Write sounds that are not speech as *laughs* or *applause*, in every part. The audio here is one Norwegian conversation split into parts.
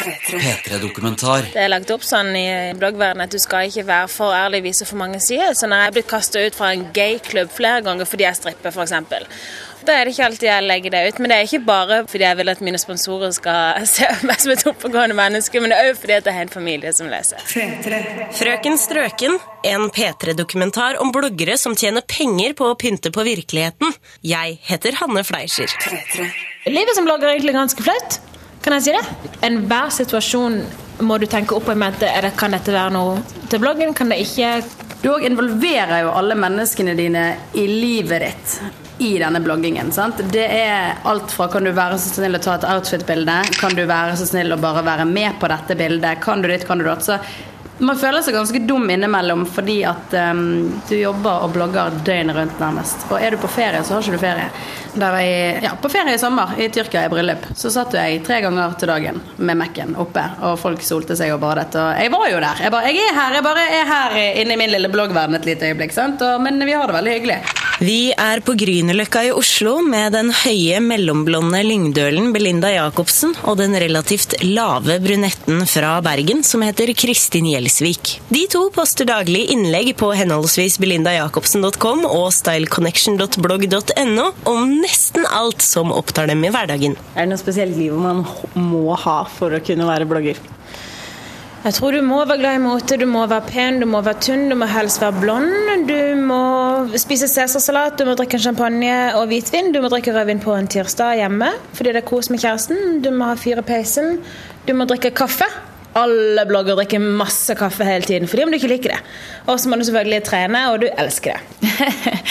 P3-dokumentar. Det er lagt opp sånn i bloggverdenen at du skal ikke være for ærlig vise for mange sider. Så når jeg er blitt kasta ut fra en gayklubb flere ganger fordi jeg stripper, f.eks. Da er det ikke alltid jeg legger det ut. Men det er ikke bare fordi jeg vil at mine sponsorer skal *laughs* se meg som et oppegående menneske, men det er òg fordi at det er en familie som leser. Frøken Strøken, en P3-dokumentar om bloggere som tjener penger på å pynte på virkeligheten. Jeg heter Hanne Fleischer. Livet som blogger er egentlig ganske flaut. Kan jeg si det? Enhver situasjon må du tenke opp i mente. Det- Kan dette være noe til bloggen? Kan det ikke? Du òg involverer jo alle menneskene dine i livet ditt i denne bloggingen. sant? Det er alt fra kan du være så snill å ta et outfit-bilde, kan du være så snill å bare være med på dette bildet, kan du ditt, kan du datt. Så man føler seg ganske dum innimellom fordi at um, du jobber og blogger døgnet rundt nærmest. Og er du på ferie, så har ikke du ferie. Da var jeg ja, på ferie i sommer, i Tyrkia i bryllup, så satt jeg tre ganger til dagen med Mac-en oppe, og folk solte seg og badet. Og jeg var jo der. Jeg, bare, jeg er her, jeg bare er her inne i min lille bloggverden et lite øyeblikk, sant? Og, men vi har det veldig hyggelig. Vi er på Grünerløkka i Oslo med den høye, mellomblonde lyngdølen Belinda Jacobsen og den relativt lave brunetten fra Bergen som heter Kristin Gjelsvik. De to poster daglig innlegg på henholdsvis belindajacobsen.com og styleconnection.blogg.no om nesten alt som opptar dem i hverdagen. Er det noe spesielt liv man må ha for å kunne være blogger? Jeg tror du må være glad i mote, du må være pen, du må være tynn, du må helst være blond. Du må spise cæsarsalat, du må drikke champagne og hvitvin. Du må drikke rødvin på en tirsdag hjemme fordi det er kos med kjæresten. Du må ha fyr i peisen. Du må drikke kaffe. Alle blogger drikker masse kaffe hele tiden fordi om du ikke liker det. Og så må du selvfølgelig trene, og du elsker det. *laughs*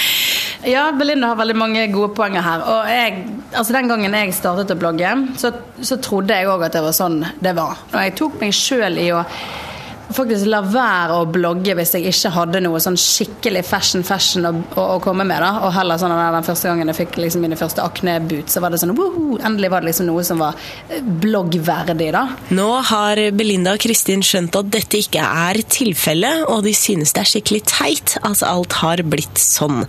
Ja, Belinda har veldig mange gode poenger her. Og jeg, altså Den gangen jeg startet å blogge, så, så trodde jeg òg at det var sånn det var. Og jeg tok meg sjøl i å faktisk la være å blogge hvis jeg ikke hadde noe sånn skikkelig fashion-fashion å, å, å, komme med. da Og heller sånn at Den første gangen jeg fikk liksom mine første akneboots, så var det sånn woho, Endelig var det liksom noe som var bloggverdig. da Nå har Belinda og Kristin skjønt at dette ikke er tilfellet, og de synes det er skikkelig teit at alt har blitt sånn.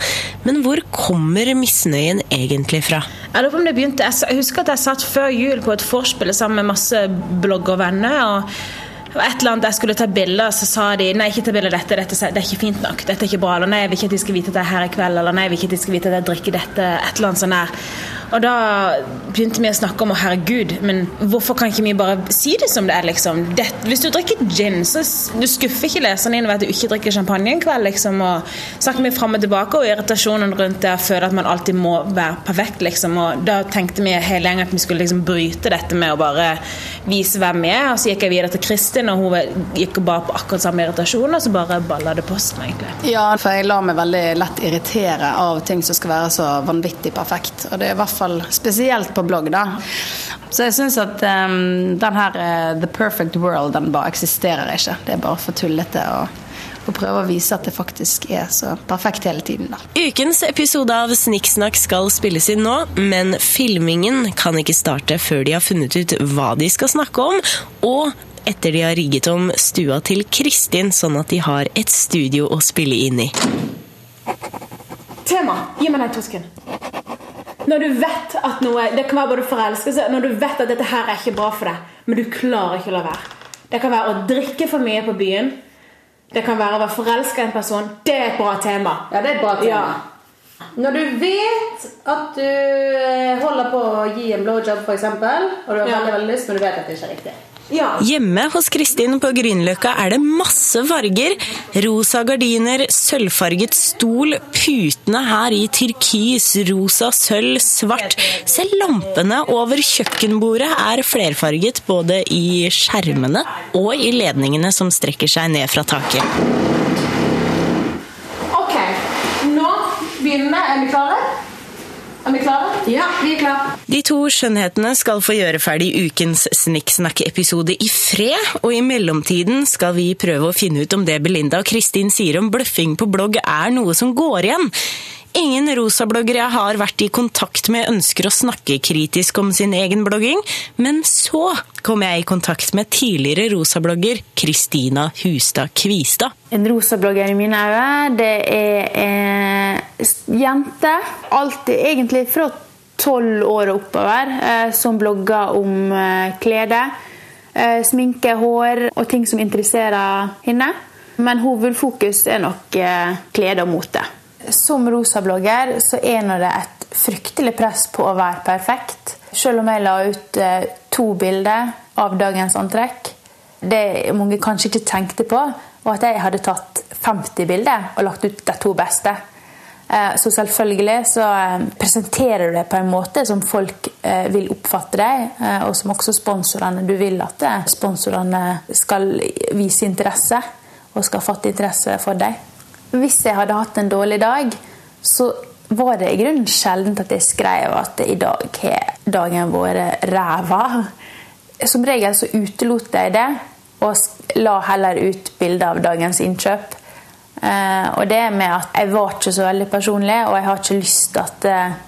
Men hvor kommer misnøyen egentlig fra? Jeg lurer på om det begynte Jeg husker at jeg satt før jul på et vorspiel sammen med masse bloggervenner. og og et eller annet Jeg skulle ta bilder, så sa de nei, ikke ta bilde av dette, dette, det er ikke fint nok. Dette er ikke bra. Eller nei, jeg vil ikke at de skal vite at jeg er her i kveld. Eller nei, jeg vil ikke at de skal vite at jeg drikker dette. Et eller annet sånn der. Og da begynte vi å snakke om å herregud, men hvorfor kan ikke vi bare si det som det er, liksom? Det, hvis du drikker gin, så du skuffer ikke leseren din ved at du ikke drikker champagne en kveld, liksom. Og snakker vi fram og tilbake, og irritasjonen rundt det å føle at man alltid må være perfekt, liksom. Og da tenkte vi hele gjengen at vi skulle liksom bryte dette med å bare vise hvem vi er. Og så gikk jeg videre til Kristin, og hun gikk bare på akkurat samme irritasjon, og så bare balla det på seg, egentlig. Ja, for jeg lar meg veldig lett irritere av ting som skal være så vanvittig perfekt. Og det er i hvert fall spesielt på blogg, da. Så jeg syns at um, den her uh, The Perfect World, den bare eksisterer ikke. Det er bare for tullete. å, og prøve å vise at det faktisk er så perfekt hele tiden. da. Ukens episode av Snikksnakk skal spilles inn nå, men filmingen kan ikke starte før de har funnet ut hva de skal snakke om, og etter de har rigget om stua til Kristin, sånn at de har et studio å spille inn i. Tema! Gi meg den tosken. Når du vet at noe Det kan være både forelskelse Når du vet at dette her er ikke bra for deg, men du klarer ikke å la være. Det kan være å drikke for mye på byen. Det kan være å være forelska i en person. Det er et bra tema. Ja, det er et bra tema. Ja. Når du vet at du eh, holder på å gi en blowjob, f.eks., og du har Ja. veldig, veldig lyst, men du vet at det ikke er riktig. Ja. Hjemme hos Kristin på Grünerløkka er det masse farger. Rosa gardiner, sølvfarget stol, putene her i turkis, rosa, sølv, svart. Selv lampene over kjøkkenbordet er flerfarget både i skjermene og i ledningene som strekker seg ned fra taket. Ok, nå begynner vi. Er vi klare? Er vi klare? Ja, vi er klare. De to skjønnhetene skal få gjøre ferdig ukens Snikksnakk-episode i fred, og i mellomtiden skal vi prøve å finne ut om det Belinda og Kristin sier om bløffing på blogg er noe som går igjen. Ingen rosabloggere jeg har vært i kontakt med ønsker å snakke kritisk om sin egen blogging, men så kom jeg i kontakt med tidligere rosablogger Kristina Hustad Kvistad. En rosablogger i mine øyne, det er en jente, alltid egentlig fra tolv år og oppover, eh, som blogger om eh, klede. Eh, sminke, hår og ting som interesserer henne. Men hovedfokus er nok klede og mote. Som rosablogger så er nå det et fryktelig press på å være perfekt. Selv om jeg la ut eh, to bilder av dagens antrekk. Det mange kanskje ikke tenkte på, var at jeg hadde tatt 50 bilder og lagt ut de to beste. Eh, så selvfølgelig så eh, presenterer du det på en måte som folk vil oppfatte deg, og som også sponsorene Du vil at sponsorene skal vise interesse og skal fatte interesse for deg. Hvis jeg hadde hatt en dårlig dag, så var det i grunnen sjelden at jeg skrev at i dag har dagen vært ræva. Som regel så utelot jeg det, og la heller ut bilder av dagens innkjøp. Eh, og det med at jeg var ikke så veldig personlig, og jeg har ikke lyst til at eh,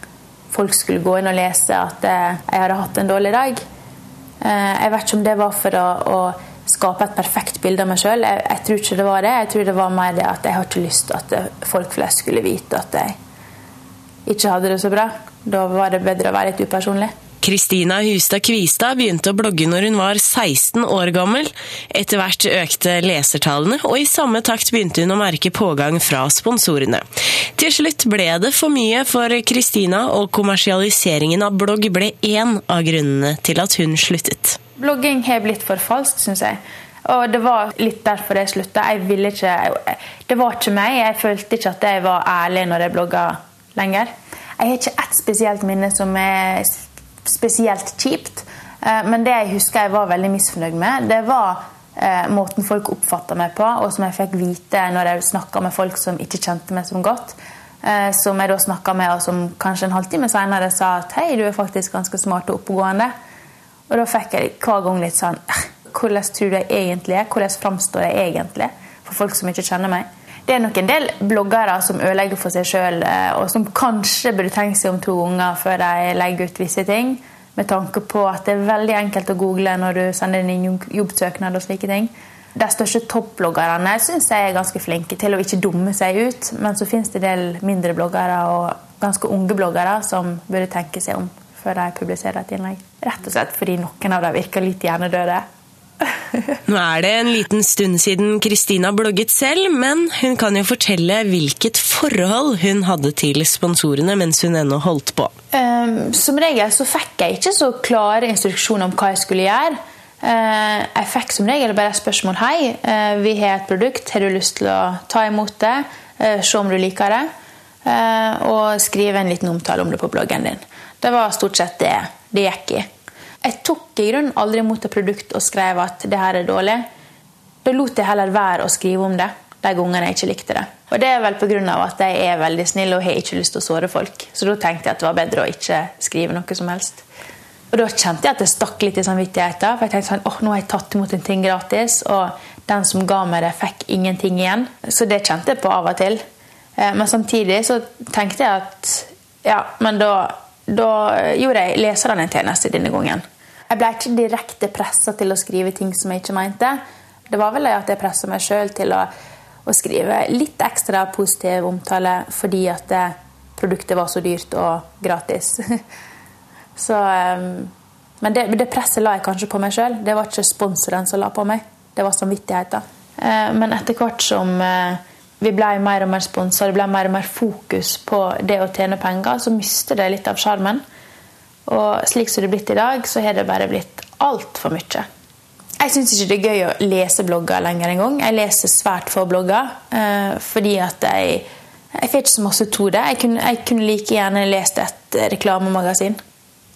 folk skulle gå inn og lese at eh, jeg hadde hatt en dårlig dag. Jeg vet ikke om det var for å, skape et perfekt bilde av meg sjøl. Jeg, jeg, tror ikke det var det. Jeg tror det var mer det at jeg har ikke lyst til at folk flest skulle vite at jeg ikke hadde det så bra. Da var det bedre å være litt upersonlig. Kristina Hustad Kvistad begynte å blogge når hun var 16 år gammel. Etter hvert økte lesertallene, og i samme takt begynte hun å merke pågang fra sponsorene. Til slutt ble det for mye for Kristina, og kommersialiseringen av blogg ble én av grunnene til at hun sluttet. Blogging har blitt for falskt, syns jeg. Og det var litt derfor jeg slutta. Jeg ville ikke Det var ikke meg. Jeg følte ikke at jeg var ærlig når jeg blogga lenger. Jeg har ikke ett spesielt minne som er spesielt kjipt. Eh, men det jeg husker jeg var veldig misfornøyd med, det var eh, måten folk oppfatta meg på, og som jeg fikk vite når jeg snakka med folk som ikke kjente meg som godt. Eh, som jeg da snakka med, og som kanskje en halvtime seinere sa at hei, du er faktisk ganske smart og oppegående. Og da fikk jeg hver gang litt sånn Hvordan tror du jeg egentlig er? Hvordan framstår jeg egentlig for folk som ikke kjenner meg? det er nok en del bloggere som ødelegger for seg sjøl, eh, og som kanskje burde tenke seg om to ganger før de legger ut visse ting. Med tanke på at det er veldig enkelt å google når du sender inn jobbsøknad og slike ting. De største toppbloggerne syns jeg er ganske flinke til å ikke dumme seg ut. Men så finnes det en del mindre bloggere og ganske unge bloggere som burde tenke seg om før de publiserer et innlegg. Rett og slett fordi noen av dem virker litt hjernedøde. *laughs* Nå er det en liten stund siden Kristina blogget selv, men hun kan jo fortelle hvilket forhold hun hadde til sponsorene mens hun ennå holdt på. Um, som regel så fikk jeg ikke så klare instruksjoner om hva jeg skulle gjøre. Uh, jeg fikk som regel bare et spørsmål. Hei, uh, vi har et produkt. Har du lyst til å ta imot det? Uh, se om du liker det. og skrive en liten omtale om det på bloggen din. Det var stort sett det det gikk i. Jeg tok i grunnen aldri imot et produkt og skrev at det her er dårlig. Da lot jeg heller være å skrive om det de gangene jeg ikke likte det. Og det er vel pga. at jeg er veldig snill og har ikke lyst til å såre folk. Så da tenkte jeg at det var bedre å ikke skrive noe som helst. Og da kjente jeg at det stakk litt i samvittigheten. For jeg tenkte sånn, åh, nå har jeg tatt imot en ting gratis, og den som ga meg det, fikk ingenting igjen. Så det kjente jeg på av og til. Eh, men samtidig så tenkte jeg at ja, men da, da gjorde jeg leserne en tjeneste denne gangen. Jeg ble ikke direkte pressa til å skrive ting som jeg ikke mente. Det var vel at jeg pressa meg sjøl til å, å, skrive litt ekstra positiv omtale fordi at det, produktet var så dyrt og gratis. *laughs* så, um, men det, det, presset la jeg kanskje på meg sjøl. Det var ikke sponsoren som la på meg. Det var samvittigheten. Uh, men etter hvert som uh, vi ble mer og mer sponsa, det ble mer og mer fokus på det å tjene penger, så mister det litt av sjarmen. Og slik som det er blitt i dag, så har det bare blitt altfor mye. Jeg syns ikke det er gøy å lese blogger lenger engang. Jeg leser svært få blogger. Eh, fordi at jeg, jeg får ikke så masse av det. Jeg kunne, jeg kunne like gjerne lest et reklamemagasin.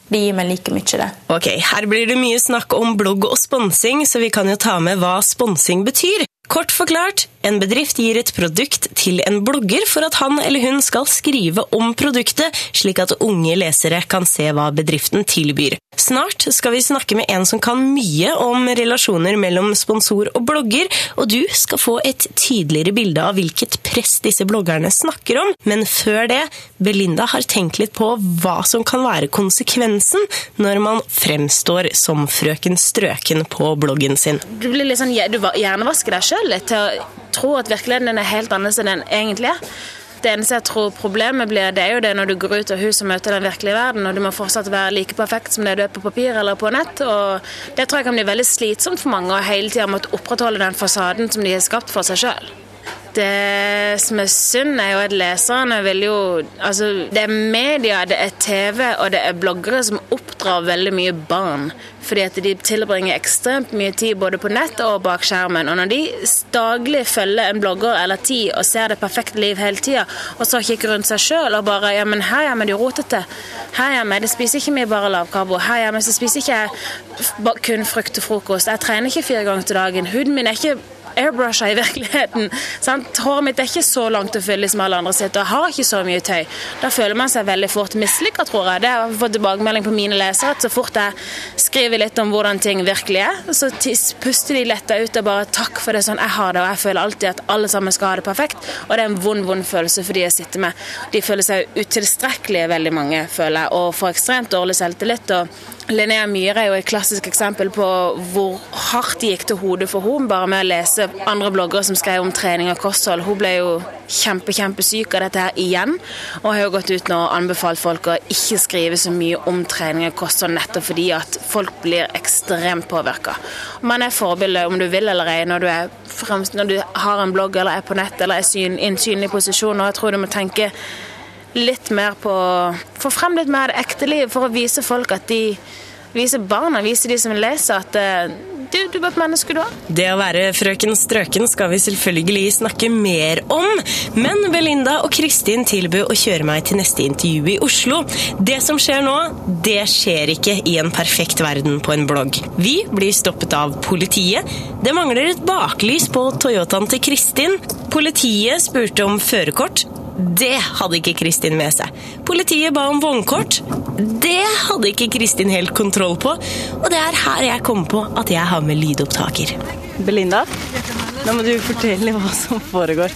Det gir meg like mye, det. Ok, Her blir det mye snakk om blogg og sponsing, så vi kan jo ta med hva sponsing betyr. Kort forklart, en bedrift gir et produkt til en blogger for at han eller hun skal skrive om produktet, slik at unge lesere kan se hva bedriften tilbyr. Snart skal vi snakke med en som kan mye om relasjoner mellom sponsor og blogger, og du skal få et tydeligere bilde av hvilket press disse bloggerne snakker om. Men før det, Belinda har tenkt litt på hva som kan være konsekvensen når man fremstår som frøken Strøken på bloggen sin. Du blir litt sånn, du hjernevasker deg sjøl til å tro at virkeligheten er helt annerledes enn den egentlig er. Det eneste jeg tror problemet blir, det er jo det når du går ut av huset og møter den virkelige verden, og du må fortsatt være like perfekt som det du er på papir eller på nett. og Det tror jeg kan bli veldig slitsomt for mange å hele tida måtte opprettholde den fasaden som de har skapt for seg sjøl. Det som er synd, er jo at leserne vil jo Altså, det er media, det er TV og det er bloggere som oppdrar veldig mye barn. Fordi at de tilbringer ekstremt mye tid både på nett og bak skjermen. Og når de daglig følger en blogger eller ti og ser det perfekte liv hele tida, og så kikker rundt seg sjøl og bare Ja, men her hjemme er de rotete. Her hjemme det spiser ikke mye bare lavkarbo. Her hjemme så spiser ikke jeg kun frukt og frokost. Jeg trener ikke fire ganger til dagen. Huden min er ikke airbrusha i virkeligheten. Sant? Håret mitt er ikke så langt og fyldig som alle andre sitt, og jeg har ikke så mye tøy. Da føler man seg veldig fort mislykka, tror jeg. Det har jeg fått tilbakemelding på mine lesere, at så fort jeg skriver litt om hvordan ting virkelig er, så puster de letta ut og bare 'takk for det sånn jeg har det', og jeg føler alltid at alle sammen skal ha det perfekt, og det er en vond, vond følelse for de jeg sitter med. De føler seg utilstrekkelige, veldig mange, føler jeg, og får ekstremt dårlig selvtillit. og Linnea Myhre er jo et klassisk eksempel på hvor hardt det gikk til hodet for henne bare med å lese andre bloggere som skrev om trening og kosthold. Hun ble jo kjempe, kjempesyk av dette her igjen, og har jo gått ut nå og anbefalt folk å ikke skrive så mye om trening og kosthold nettopp fordi at folk blir ekstremt påvirka. Man er forbilde om du vil eller ei når du, er fremst, når du har en blogg eller er på nett eller er i en synlig posisjon, og jeg tror du må tenke litt mer på Få frem litt mer det ekte liv for å vise folk at de Vise barna, vise de som leser, at eh, du, du er et menneske, du òg. Det å være frøken Strøken skal vi selvfølgelig snakke mer om, men Belinda og Kristin tilbød å kjøre meg til neste intervju i Oslo. Det som skjer nå, det skjer ikke i en perfekt verden på en blogg. Vi blir stoppet av politiet. Det mangler et baklys på Toyotaen til Kristin. Politiet spurte om førerkort. Det hadde ikke Kristin med seg. Politiet ba om vognkort. Det hadde ikke Kristin helt kontroll på. Og det er her jeg kommer på at jeg har med lydopptaker. Belinda, nå må du fortelle hva som foregår.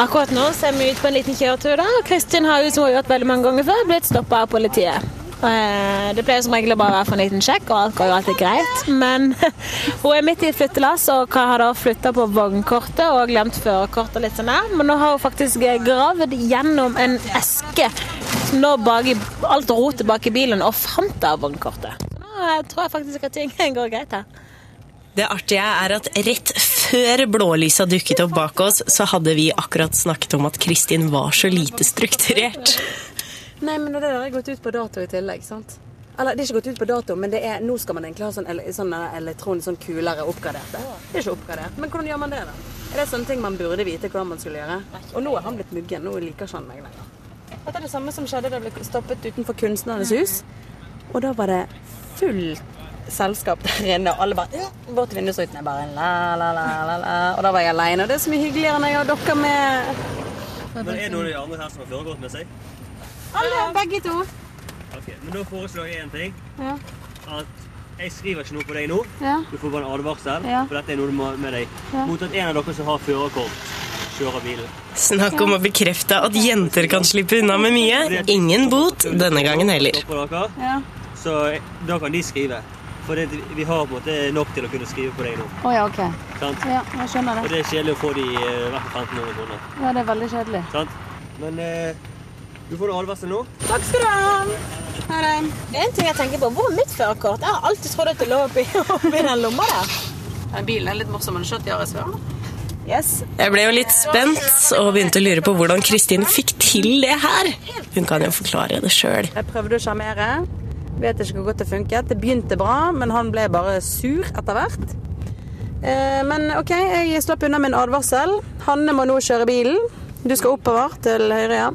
Akkurat nå så er vi ut på en liten kjøretur. da. Kristin har jo som hun har gjort veldig mange ganger før, blitt stoppa av politiet. Eh, det pleier som regel å bare være for en liten sjekk, og alt går jo alltid greit. Men *laughs* hun er midt i flyttelass og har da flytta på vognkortet og glemt førerkortet litt sånn der. Men nå har hun faktisk gravd gjennom en eske nå bak i, alt rotet bak i bilen og fant da vognkortet. Så nå tror jeg faktisk at ting *laughs* går greit her. Det artige er at rett før blålysa dukket opp bak oss, så hadde vi akkurat snakket om at Kristin var så lite strukturert. Nei, men det der er gått ut på dato i tillegg, sant? Eller det er ikke gått ut på dato, men det er, nå skal man egentlig ha sånn, sånn elektronisk sånn kulere oppgradert. Det er ikke oppgradert. Men hvordan gjør man det, da? Er det sånne ting man burde vite hvordan man skulle gjøre? Og nå er han blitt muggen. Nå liker ikke han meg lenger. Dette er det samme som skjedde da jeg ble stoppet utenfor Kunstnernes hus. Og da var det fullt selskap der inne, og alle bare bort til jeg Bare la, la, la, la, la. Og da var jeg aleine. Og det er så mye hyggeligere når jeg har dere med. Men er det noen av de andre her som har foregått med seg? Alle, begge to. Ok, Men da foreslår jeg én ting. Ja. At jeg skriver ikke noe på deg nå. Ja. Du får bare en advarsel, Ja. for dette er noe du må med deg. Ja. Mot at en av dere som har førerkort, kjører bilen. Snakk om å bekrefte at jenter kan slippe unna med mye. Ingen bot denne gangen heller. Ja. så da kan de skrive. For det, vi har på en måte nok til å kunne skrive på deg nå. Oh, ja, OK. Sant? Ja, jeg skjønner det. Og det. er kjedelig å få de eh, hvert fall 1500 kroner. Ja, det er veldig kjedelig. Sant? Men eh, du får advarsel nå. Takk skal du ha. Ha det. En ting jeg tenker på, Hvor er mitt førerkort? Jeg har alltid trodd at det lå oppi, oppi den lomma der. Den bilen er litt morsom. Har du kjørt Yaris før? Yes. Jeg ble jo litt spent og begynte å lure på hvordan Kristin fikk til det her. Hun kan jo forklare det sjøl. Jeg prøvde å sjarmere. Vet ikke hvor godt det funket. Det begynte bra, men han ble bare sur etter hvert. Eh, men OK, jeg slapp unna min advarsel. Hanne må nå kjøre bilen. Du skal oppover til høyre, ja.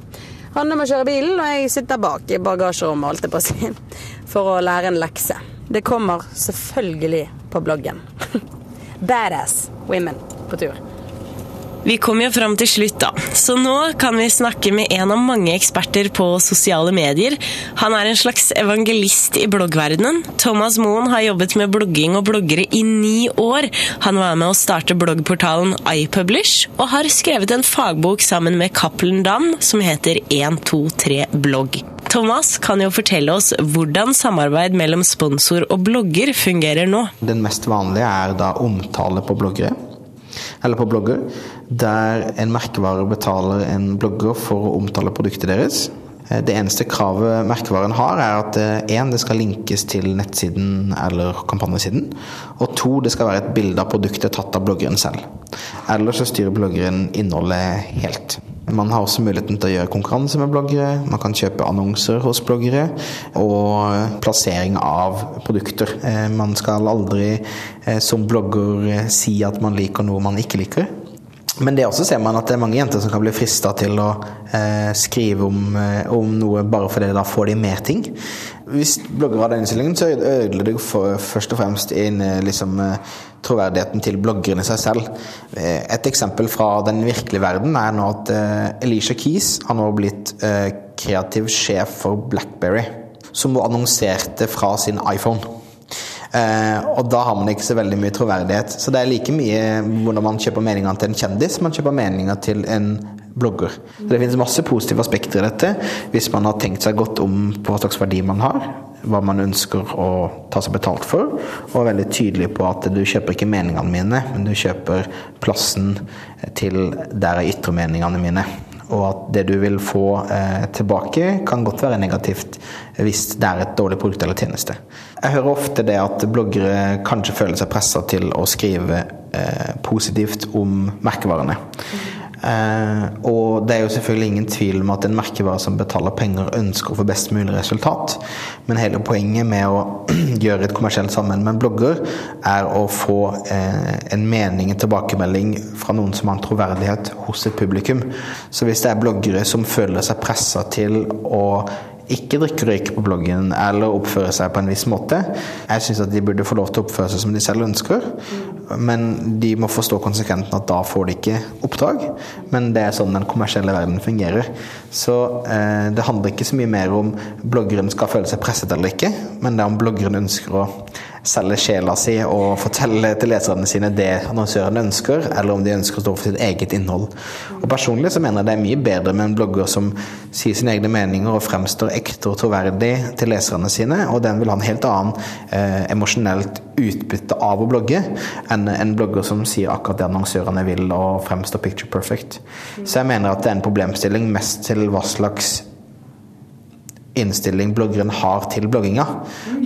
Hanne må kjøre bilen, og jeg sitter bak i bagasjerommet, holdt jeg på å si, for å lære en lekse. Det kommer selvfølgelig på bloggen. *laughs* Badass women på tur. Vi kom jo fram til slutt, da. Så nå kan vi snakke med en av mange eksperter på sosiale medier. Han er en slags evangelist i bloggverdenen. Thomas Moen har jobbet med blogging og bloggere i ni år. Han var med å starte bloggportalen iPublish, og har skrevet en fagbok sammen med Cappelen Dam som heter 123 blogg. Thomas kan jo fortelle oss hvordan samarbeid mellom sponsor og blogger fungerer nå. Den mest vanlige er da omtale på bloggere. eller på blogger, der en merkevare betaler en blogger for å omtale produktet deres. Eh, Det eneste kravet merkevaren har, er at én, det skal linkes til nettsiden eller kampanjesiden. Og to, det skal være et bilde av produktet tatt av bloggeren selv. Ellers så styrer bloggeren innholdet helt. Man har også muligheten til å gjøre konkurranse med bloggere, man kan kjøpe annonser hos bloggere, og plassering av produkter. Eh, Man skal aldri eh, som blogger eh, si at man liker noe man ikke liker. Men det også ser man at det er mange jenter som kan bli frista til å eh, skrive om, eh, om noe bare fordi da får de mer ting. Hvis blogger har den innstillingen, så ødelegger det for, først og fremst inn, eh, liksom, eh, troverdigheten til bloggerne seg selv. Et eksempel fra den virkelige verden er nå at eh, Alicia Keys har nå blitt eh, kreativ sjef for Blackberry, som annonserte fra sin iPhone. Eh, og da har man ikke så veldig mye troverdighet. Så det er like mye hvordan man kjøper meningene til en kjendis, man kjøper meninger til en blogger. Så det finnes masse positive aspekter i dette, hvis man har tenkt seg godt om på hva slags verdi man har, hva man ønsker å ta seg betalt for, og er veldig tydelig på at du kjøper ikke meningene mine, men du kjøper plassen til der er ytre meningene mine og at det du vil få eh, tilbake, kan godt være negativt hvis det er et dårlig produkt eller tjeneste. Jeg hører ofte det at bloggere kanskje føler seg pressa til å skrive eh, positivt om merkevarene. Eh, og det er jo selvfølgelig ingen tvil om at en merkevare som betaler penger, ønsker å få best mulig resultat. Men hele poenget med å *clears throat* gjøre et kommersielt sammen med en blogger, er å få eh, en mening, en tilbakemelding fra noen som har en troverdighet hos et publikum. Så hvis det er bloggere som føler seg pressa til å ikke drikke og røyke på bloggen eller oppføre seg på en viss måte. Jeg syns at de burde få lov til å oppføre seg som de selv ønsker, men de må forstå konsekventen at da får de ikke oppdrag. Men det er sånn den kommersielle verden fungerer. Så eh, det handler ikke så mye mer om bloggeren skal føle seg presset eller ikke, men det er om bloggeren ønsker å selge sjela si og fortelle til leserne sine det annonsørene ønsker, eller om de ønsker å stå for sitt eget innhold. Og Personlig så mener jeg det er mye bedre med en blogger som sier sine egne meninger og fremstår ekte og troverdig til leserne sine, og den vil ha en helt annen eh, emosjonelt utbytte av å blogge enn en blogger som sier akkurat det annonsørene vil og fremstår picture perfect. Så jeg mener at det er en problemstilling mest til hva slags innstilling bloggeren har til blogginga.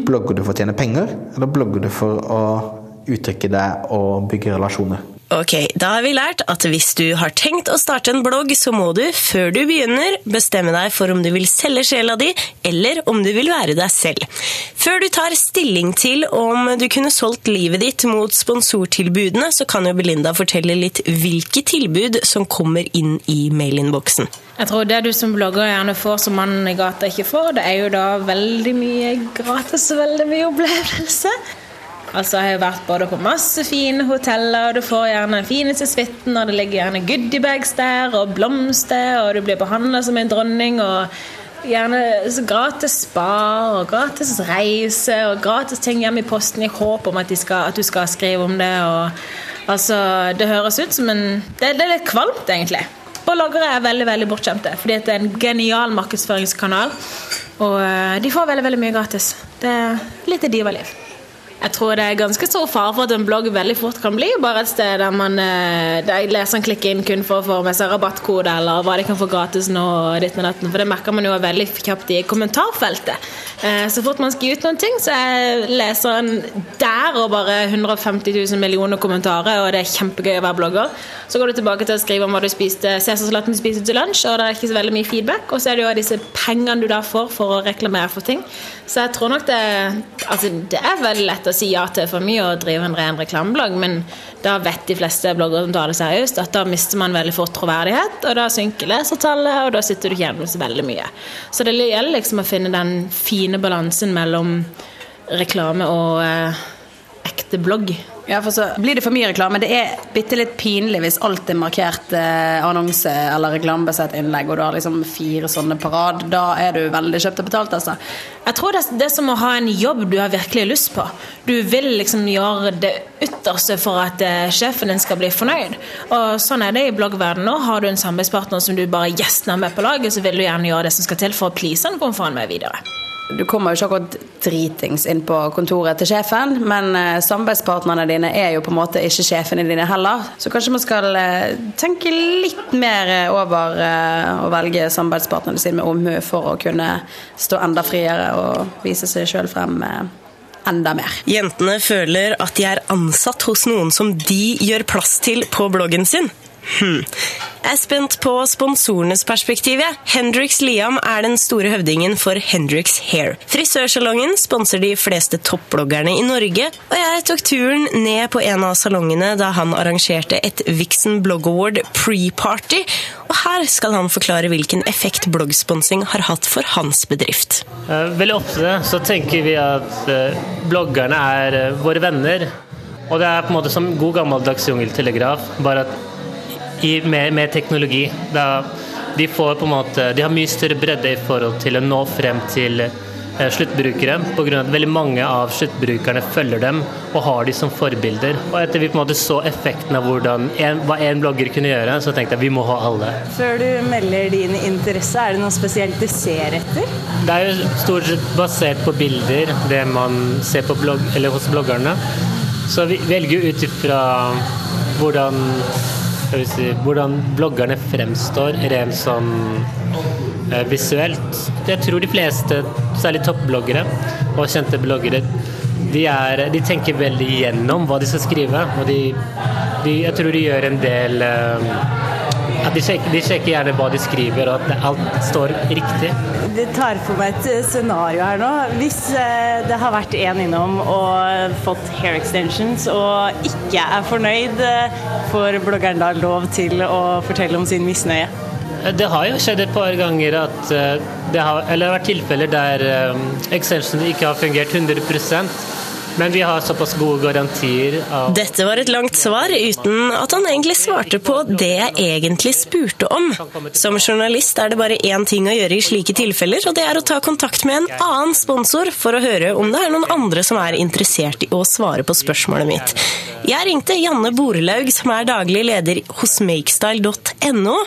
Blogger du for å tjene penger, eller blogger du for å uttrykke deg og bygge relasjoner? Ok, da har vi lært at hvis du har tenkt å starte en blogg, så må du, før du begynner, bestemme deg for om du vil selge sjela di, eller om du vil være deg selv. Før du tar stilling til om du kunne solgt livet ditt mot sponsortilbudene, så kan jo Belinda fortelle litt hvilke tilbud som kommer inn i mailinnboksen. Jeg tror det du som blogger gjerne får som mannen i gata ikke får, det er jo da veldig mye gratis og veldig mye opplevelse. Altså, Jeg har jo vært både på masse fine hoteller, og du får gjerne den fineste suiten, og det ligger gjerne goodiebags der, og blomster, og du blir behandla som en dronning. og Gjerne gratis spa og gratis reise og gratis ting hjemme i posten i håp om at, skal, at du skal skrive om det. Og, altså, det høres ut som en Det, det er litt kvalmt, egentlig. Bloggere er veldig veldig bortskjemte, fordi det er en genial markedsføringskanal. Og eh, de får veldig veldig mye gratis. Det er litt divaliv. Jeg tror det er ganske stor fare for at en blogg veldig fort kan bli bare et sted der, man, eh, der leseren klikker inn kun for å få med seg rabattkode eller hva de kan få gratis nå. ditt med datten, For det merker man jo veldig kjapt i kommentarfeltet. Eh, Så fort man skal ut noen ting, så er leseren der og bare 150 000 millioner kommentarer, og det er kjempegøy å være blogger. Så går du tilbake til å skrive om hva du spiste, cæsarsalaten du spiste til lunsj, og det er ikke så veldig mye feedback. Og så er det jo disse pengene du da får for å reklamere for ting. Så jeg tror nok det Altså, det er veldig lett å si ja til for mye og drive en ren reklameblogg, men da vet de fleste bloggere som tar det seriøst, at da mister man veldig fort troverdighet, og da synker lesertallet, og da sitter du ikke igjen med så veldig mye. Så det gjelder liksom å finne den fine balansen mellom reklame og eh, ekte blogg. Ja, for så blir det for mye reklame. Det er bitte litt pinlig hvis alt er markert eh, annonse eller reklamebasert innlegg, og du har liksom fire sånne på rad. Da er du veldig kjøpt og betalt, altså. Jeg tror det, det er som å ha en jobb du har virkelig lyst på. Du vil liksom gjøre det ytterste for at eh, sjefen din skal bli fornøyd. Og sånn er det i bloggverdenen nå. Har du en samarbeidspartner som du bare gjestner med på laget, så vil du gjerne gjøre det som skal til for å please han kommer foran med videre. Du kommer jo ikke akkurat dritings inn på kontoret til sjefen, men eh, samarbeidspartnerne dine er jo på en måte ikke sjefene dine heller. Så kanskje man skal eh, tenke litt mer eh, over å velge samarbeidspartnerne sine med omhu for å kunne stå enda friere og vise seg sjøl frem enda mer. Jentene føler at de er ansatt hos noen som de gjør plass til på bloggen sin. Hm. Jeg er spent på sponsorenes perspektiv. Hendrix Liam er den store høvdingen for Hendrix Hair. Frisørsalongen sponser de fleste toppbloggerne i Norge, og jeg tok turen ned på en av salongene da han arrangerte et Vixen Blog Award pre-party, og her skal han forklare hvilken effekt bloggsponsing har hatt for hans bedrift. Eh, Veldig ofte så tenker vi at eh, bloggerne er eh, våre venner. Og det er på en måte som god gammeldags jungeltelegraf, bare at i, med, med teknologi. Da de, får på en måte, de har mye større bredde i forhold til å nå frem til eh, sluttbrukere, pga. at veldig mange av sluttbrukerne følger dem og har de som forbilder. Og etter vi på en måte så effekten av en, hva en blogger kunne gjøre, så tenkte jeg vi må ha alle. Før du melder din interesse, er det noe spesielt du ser etter? Det er jo stort sett basert på bilder, det man ser på blogg, eller hos bloggerne. Så vi velger jo ut ifra hvordan, si, hvordan bloggerne fremstår rent sånn eh, visuelt. Jeg tror de fleste, særlig toppbloggere og kjente bloggere, de, er, de tenker veldig gjennom hva de skal skrive. Og de, de, jeg tror de gjør en del eh, at de sjekker, de sjekker gjerne hva de skriver, og at alt står riktig. Det tar for meg et eh, scenario her nå. Hvis eh, det har vært en innom og fått hair extensions og ikke er fornøyd, eh, får bloggeren da lov til å fortelle om sin misnøye? Det har jo skjedd et par ganger at det har, eller det har vært tilfeller der extensions ikke har fungert 100 men vi har såpass gode garantier av Dette var et langt svar uten at han egentlig svarte på det jeg egentlig spurte om. Som journalist er det bare én ting å gjøre i slike tilfeller, og det er å ta kontakt med en annen sponsor for å høre om det er noen andre som er interessert i å svare på spørsmålet mitt. Jeg ringte Janne Borelaug, som er daglig leder hos makestyle.no.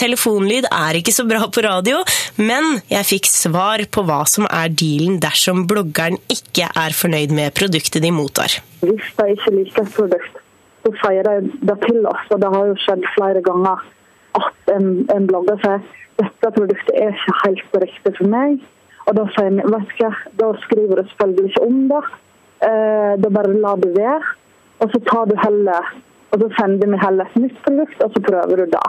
Telefonlyd er ikke så bra på radio, men jeg fikk svar på hva som er dealen dersom bloggeren ikke er fornøyd med produktet de mottar. Hvis de ikke liker et produkt, så sier de det til oss. Og det har jo skjedd flere ganger at en, en blogger sier dette produktet er ikke helt riktig for meg. Og da sier vi vet du hva, da skriver du selvfølgelig ikke om det. Eh, da bare la det være. Og så tar du heller og så sender vi heller et nytt produkt, og så prøver du det.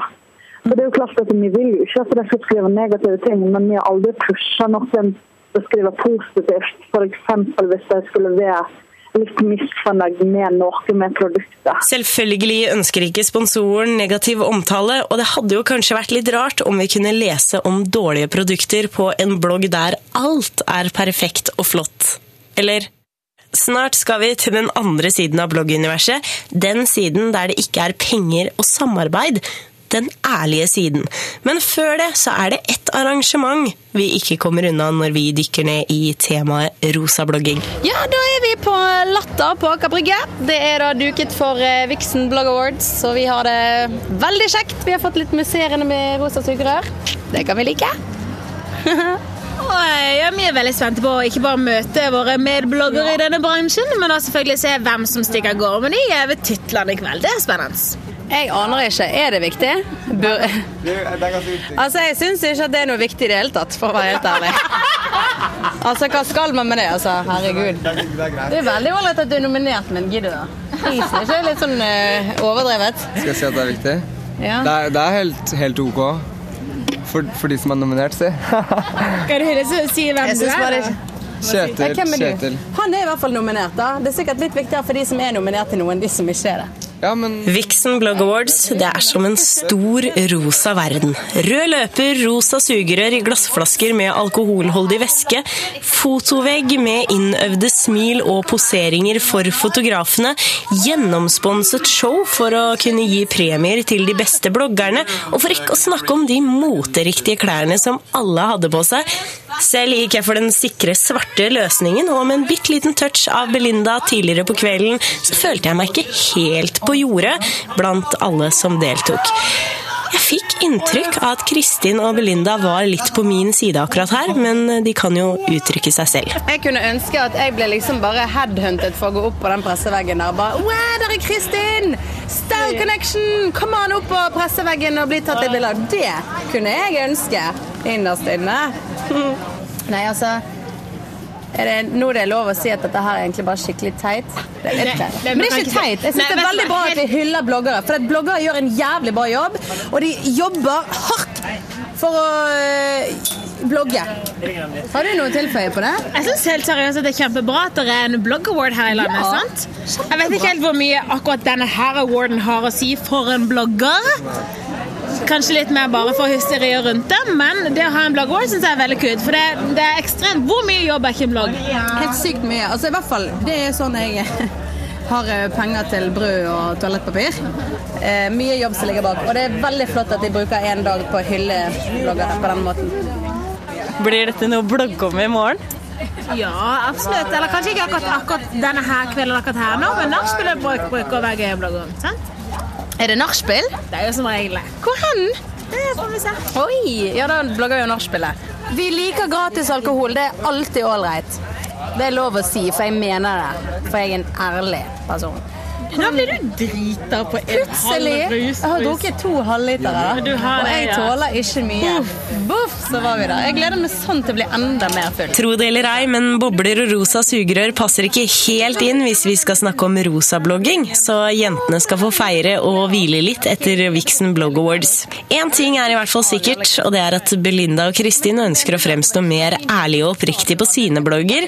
Så det er jo klart at Vi vil jo ikke at de skal skrive negative ting, men vi har aldri pusha noen til å skrive positivt. F.eks. hvis de skulle være litt misfornøyd med noe med produktet. Selvfølgelig ønsker ikke sponsoren negativ omtale, og det hadde jo kanskje vært litt rart om vi kunne lese om dårlige produkter på en blogg der alt er perfekt og flott. Eller? Snart skal vi til den andre siden av blogguniverset, den siden der det ikke er penger og samarbeid. Den ærlige siden. Men før det så er det ett arrangement vi ikke kommer unna når vi dykker ned i temaet rosa blogging. Ja, da er vi på Latter på Aker Brygge. Det er da duket for eh, Vixen Blog Awards, så vi har det veldig kjekt. Vi har fått litt musserende med rosa sugerør. Det kan vi like. *laughs* Eh, ja, vi er veldig spente på å ikke bare møte våre medbloggere i denne bransjen, men også selvfølgelig se hvem som stikker av gårde med de gjeve titlene i kveld. Det er spennende. Jeg aner ikke. Er det viktig? Bur altså, Jeg syns ikke at det er noe viktig i det hele tatt, for å være helt ærlig. Altså, Hva skal man med det? altså? Herregud. Det er veldig ålreit at du er nominert, men gidder du? Prisen er ikke litt sånn uh, overdrevet? Skal jeg si at det er viktig? Ja. Det er, det er helt, helt ok. For, for de som er nominert, si. Skal du hilse si hvem du er? da? Kjetil. Er? Kjetil. Han er i hvert fall nominert. da. Det er sikkert litt viktigere for de som er nominert til noe, enn de som ikke er det. Ja, men Vixen Blog Awards det er som en stor rosa verden. Rød løper, rosa sugerør i glassflasker med alkoholholdig væske, fotovegg med innøvde smil og poseringer for fotografene, gjennomsponset show for å kunne gi premier til de beste bloggerne, og for ikke å snakke om de moteriktige klærne som alle hadde på seg. Selv gikk jeg for den sikre svarte løsningen, og med en bitte liten touch av Belinda tidligere på kvelden, så følte jeg meg ikke helt på jordet blant alle som deltok. Jeg fikk inntrykk av at Kristin og Belinda var litt på min side akkurat her, men de kan jo uttrykke seg selv. Jeg kunne ønske at jeg ble liksom bare headhuntet for å gå opp på den presseveggen der. Bare, wow, der er Kristin! Style connection! Kom an opp på presseveggen og bli tatt et bilde av. Det kunne jeg ønske innerst inne. *laughs* Nei, altså er det, nå er det lov å si at dette her er egentlig bare skikkelig teit. Det er litt teit. Men det er ikke teit. Jeg syns det er veldig bra at vi hyller bloggere. For at bloggere gjør en jævlig bra jobb, og de jobber hardt for å øh, blogge. Har du noe å tilføye på det? Jeg syns helt seriøst at det er kjempebra at det er en blogg-award her i landet. Ja. sant? Jeg vet ikke helt hvor mye akkurat denne her awarden har å si for en blogger. Kanskje litt mer bare for hysteriet rundt det, men det å ha en blogg-award syns jeg er veldig kult. For det, det er ekstremt Hvor mye jobb er ikke en blogg? Helt sykt mye. Altså i hvert fall, Det er sånn jeg har eh, penger til brød og toalettpapir. Eh, mye jobb som ligger bak. Og det er veldig flott at de bruker en dag på å hylle blogger på den måten. Blir dette noe å blogge om i morgen? Ja, absolutt. Eller kanskje ikke akkurat, akkurat denne her kvelden akkurat her nå, men nachspielet bruker å være gøy å blogge om. sant? Er det nachspiel? Det er jo som regel det. Hvor hen? Det får vi se. Oi! Ja, da blogger vi jo nachspielet. Vi liker gratis alkohol. Det er alltid ålreit. Det er lov å si, for jeg mener det. For jeg er en ærlig person. Nå blir du drita på en Plutselig! halv Jeg har drukket to halvlitere, Du og jeg tåler ikke mye. Boff, så var vi der. Jeg gleder meg sånn til å bli enda mer full. Tro det eller ei, men bobler og rosa sugerør passer ikke helt inn hvis vi skal snakke om rosablogging, så jentene skal få feire og hvile litt etter Vixen Blog Awards. Én ting er i hvert fall sikkert, og det er at Belinda og Kristin ønsker å fremstå mer ærlig og oppriktig på sine blogger.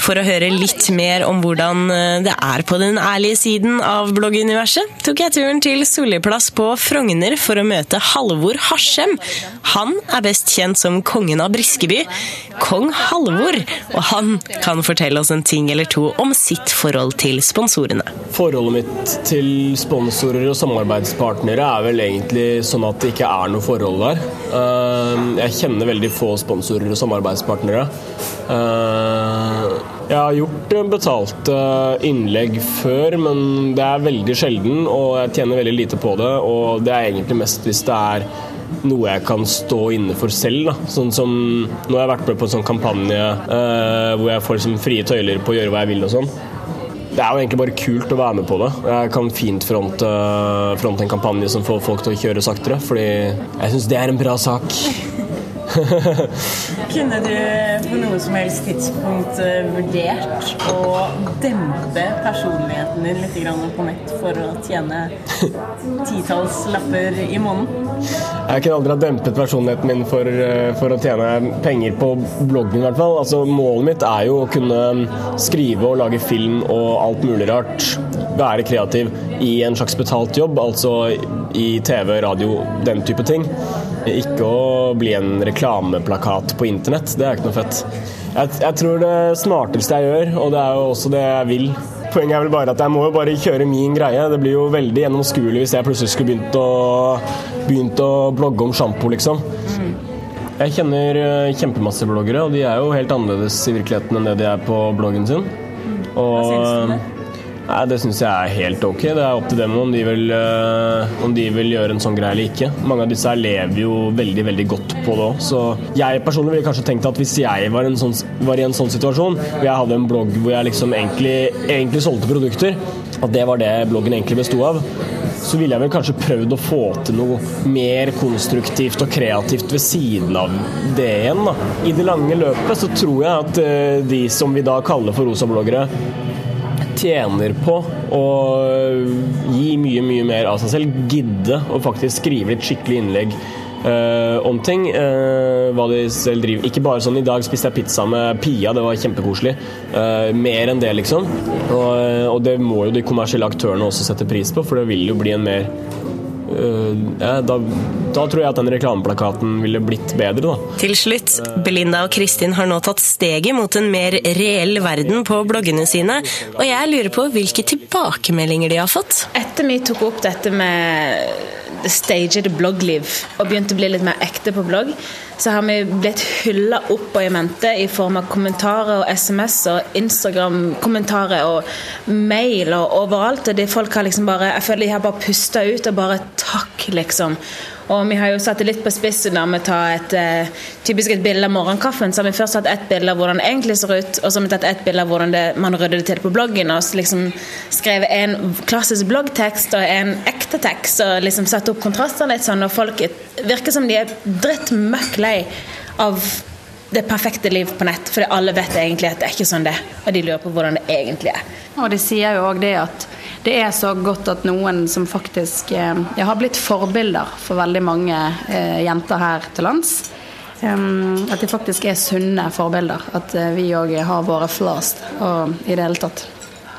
For å høre litt mer om hvordan eh, det er på den ærlige siden av blogguniverset, tok jeg turen til Solliplass på Frogner for å møte Halvor Harsem. Han er best kjent som kongen av Briskeby, kong Halvor, og han kan fortelle oss en ting eller to om sitt forhold til sponsorene. Forholdet mitt til sponsorer og samarbeidspartnere er vel egentlig sånn at det ikke er noe forhold der. Eh, Jeg kjenner veldig få sponsorer og samarbeidspartnere. Eh, Jeg har gjort eh, betalte innlegg før, men det er veldig sjelden, og jeg tjener veldig lite på det. Og det er egentlig mest hvis det er noe jeg kan stå inne for selv. Da. Sånn som Nå har jeg vært med på en sånn kampanje eh, hvor jeg får liksom frie tøyler på å gjøre hva jeg vil og sånn. Det er jo egentlig bare kult å være med på det. Jeg kan fint fronte, fronte en kampanje som får folk til å kjøre saktere, fordi jeg syns det er en bra sak. *laughs* Kunne du på noe som helst tidspunkt eh, vurdert å dempe personligheten din litt på nett for å tjene titalls lapper i måneden? Jeg kunne aldri ha dempet personligheten min for, eh, for å tjene penger på bloggen, i hvert fall. Altså, målet mitt er jo å kunne skrive og lage film og alt mulig rart. Være kreativ i en slags betalt jobb, altså i TV, radio, den type ting. Ikke å bli en reklameplakat på internett. Det er ikke noe fett. Jeg, jeg tror det smarteste jeg gjør, og det er jo også det jeg vil Poenget er vel bare at jeg må jo bare kjøre min greie. Det blir jo veldig gjennomskuelig hvis jeg plutselig skulle begynt å, begynt å blogge om sjampo, liksom. Jeg kjenner eh, kjempemasse bloggere, og de er jo helt annerledes i virkeligheten enn det de er på bloggen sin. Og, syns du om det? Nei, Det syns jeg er helt ok. Det er opp til dem om de, vil, eh, om de vil gjøre en sånn greie eller ikke. Mange av disse her lever jo veldig veldig godt på det òg. Så jeg personlig ville kanskje tenkt at hvis jeg var, sånn, var i en sånn situasjon, hvor jeg hadde en blogg hvor jeg liksom egentlig, egentlig solgte produkter, at det var det bloggen egentlig besto av, så ville jeg vel kanskje prøvd å få til noe mer konstruktivt og kreativt ved siden av det igjen. da. I det lange løpet så tror jeg at eh, de som vi da kaller for rosabloggere, tjener på å gi mye, mye mer av seg selv. Gidde å faktisk skrive litt skikkelig innlegg Uh, om ting. Uh, hva de selv driver Ikke bare sånn 'i dag spiste jeg pizza med Pia', det var kjempekoselig. Uh, mer enn det, liksom. Og, og det må jo de kommersielle aktørene også sette pris på, for det vil jo bli en mer ja, da, da tror jeg at den reklameplakaten ville blitt bedre, da. Til slutt, Belinda og Kristin har nå tatt steget mot en mer reell verden på bloggene sine, og jeg lurer på hvilke tilbakemeldinger de har fått. Etter vi tok opp dette med stagede bloggliv og begynte å bli litt mer ekte på blogg, så har vi blitt hylla opp og i mente i form av kommentarer og SMS og Instagram-kommentarer og mail og overalt. Og folk har liksom bare, Jeg føler de har bare pusta ut og bare takk liksom. Og vi har jo satt det litt på spissen når vi tar et eh, typisk et bilde av morgenkaffen. Så har vi først tatt ett bilde av hvordan det egentlig ser ut, og så har vi tatt ett bilde av hvordan det, man rydder det til på bloggen. Og så liksom skrevet en klassisk bloggtekst og en ekte tekst, og liksom satt opp kontrastene litt sånn. Og folk virker som de er dritt møkk lei av det perfekte liv på nett, for alle vet egentlig at det er ikke sånn det og de lurer på hvordan det egentlig er. Og de sier jo òg det at det er så godt at noen som faktisk eh, har blitt forbilder for veldig mange eh, jenter her til lands. Um, at de faktisk er sunne forbilder. At eh, vi òg har våre flaws i det hele tatt.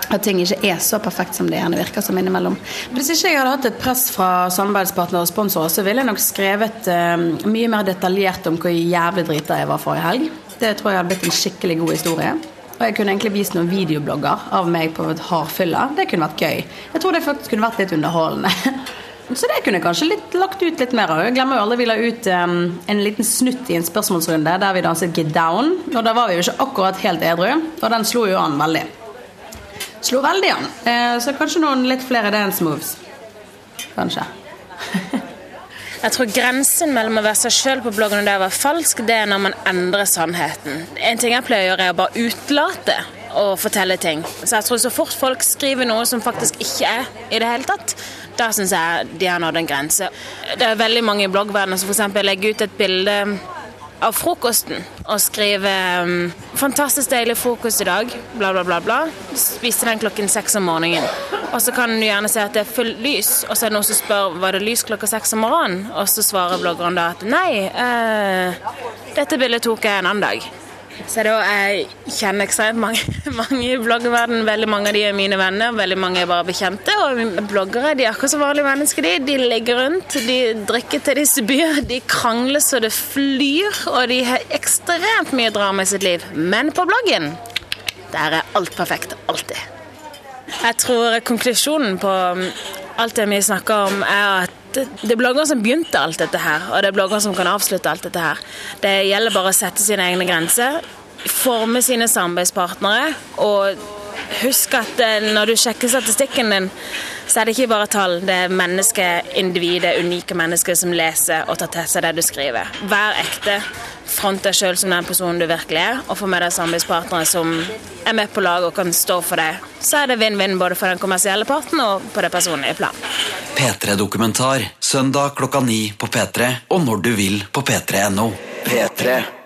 At ting ikke er så perfekt som det gjerne virker som innimellom. Hvis ikke jeg hadde hatt et press fra samarbeidspartnere og sponsorer, så ville jeg nok skrevet uh, mye mer detaljert om hvor jævlig drita jeg var forrige helg. Det tror jeg hadde blitt en skikkelig god historie. Og jeg kunne egentlig vist noen videoblogger av meg på et hardfylla. Det kunne vært gøy. Jeg tror det faktisk kunne vært litt underholdende. *laughs* Så det kunne jeg kanskje litt, lagt ut litt mer av. Jeg glemmer jo aldri vi la ut um, en liten snutt i en spørsmålsrunde der vi danset Get Down. Og da var vi jo ikke akkurat helt edru, og den slo jo an veldig. Slo veldig an. Eh, så kanskje noen litt flere dance moves. Kanskje. *laughs* Jeg tror grensen mellom å være seg sjøl på bloggen og det å være falsk, det er når man endrer sannheten. En ting jeg pleier å gjøre, er å bare utelate å fortelle ting. Så jeg tror så fort folk skriver noe som faktisk ikke er i det hele tatt, da syns jeg de har nådd en grense. Det er veldig mange i bloggverdenen som f.eks. legger ut et bilde av frokosten og skrive um, 'Fantastisk deilig frokost i dag', bla, bla, bla. bla. Spiste den klokken seks om morgenen. Og så kan du gjerne si at det er fullt lys, og så er det noen som spør var det lys klokka seks om morgenen, og så svarer bloggeren da at nei, eh, dette bildet tok jeg en annen dag. Så da, Jeg kjenner ekstremt mange, *laughs* mange i bloggverdenen. Veldig mange av de er mine venner, veldig mange er bare bekjente. Og bloggere de er akkurat som vanlige mennesker. De, de ligger rundt, de drikker til de spyr, de krangler så det flyr, og de har ekstremt mye drama i sitt liv. Men på bloggen, der er alt perfekt. Alltid. Jeg tror konklusjonen på alt det vi snakker om, er at det er bloggere som begynte alt dette her, og det er bloggere som kan avslutte alt dette her. Det gjelder bare å sette sine egne grenser, forme sine samarbeidspartnere, og husk at eh, når du sjekker statistikken din, så er det ikke bare tall. Det er mennesker, individet, unike mennesker som leser og tar til seg det du skriver. Vær ekte. Front deg sjøl som den personen du virkelig er, og få med deg samarbeidspartnere som er med på laget og kan stå for deg. Så er det vinn-vinn både for den kommersielle parten og på det personlige plan. P3-dokumentar søndag klokka ni på P3 og når du vil på p3.no. P3.